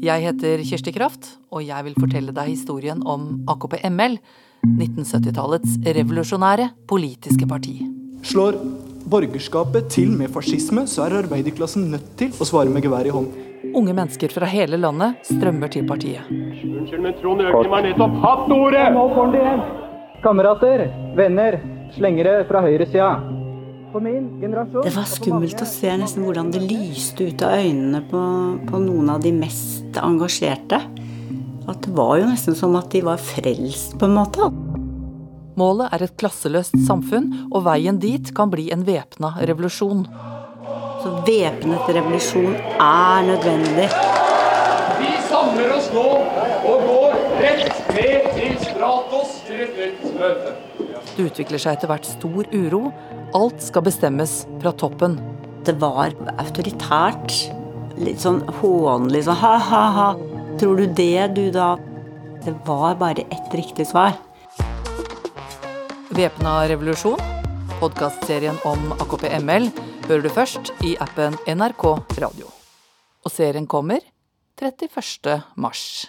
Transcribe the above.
Jeg heter Kirsti Kraft, og jeg vil fortelle deg historien om AKP-ML, 1970-tallets revolusjonære politiske parti. Slår borgerskapet til med fascisme, så er arbeiderklassen nødt til å svare med gevær i hånd. Unge mennesker fra hele landet strømmer til partiet. Unnskyld, men Trond Økning har nettopp hatt ordet! Nå får han det igjen! Kamerater, venner, slengere fra høyresida. Det var skummelt å se nesten hvordan det lyste ut av øynene på, på noen av de mest engasjerte. At det var jo nesten som at de var frelst, på en måte. Målet er et klasseløst samfunn, og veien dit kan bli en væpna revolusjon. Så væpnet revolusjon er nødvendig. Vi samler oss nå og går rett ned til Stratos til et nytt møte. Det utvikler seg etter hvert stor uro. Alt skal bestemmes fra toppen. Det var autoritært. Litt sånn hånlig sånn ha-ha-ha. Tror du det, du, da? Det var bare ett riktig svar. Væpna revolusjon, podkastserien om AKP-ML, hører du først i appen NRK Radio. Og serien kommer 31. mars.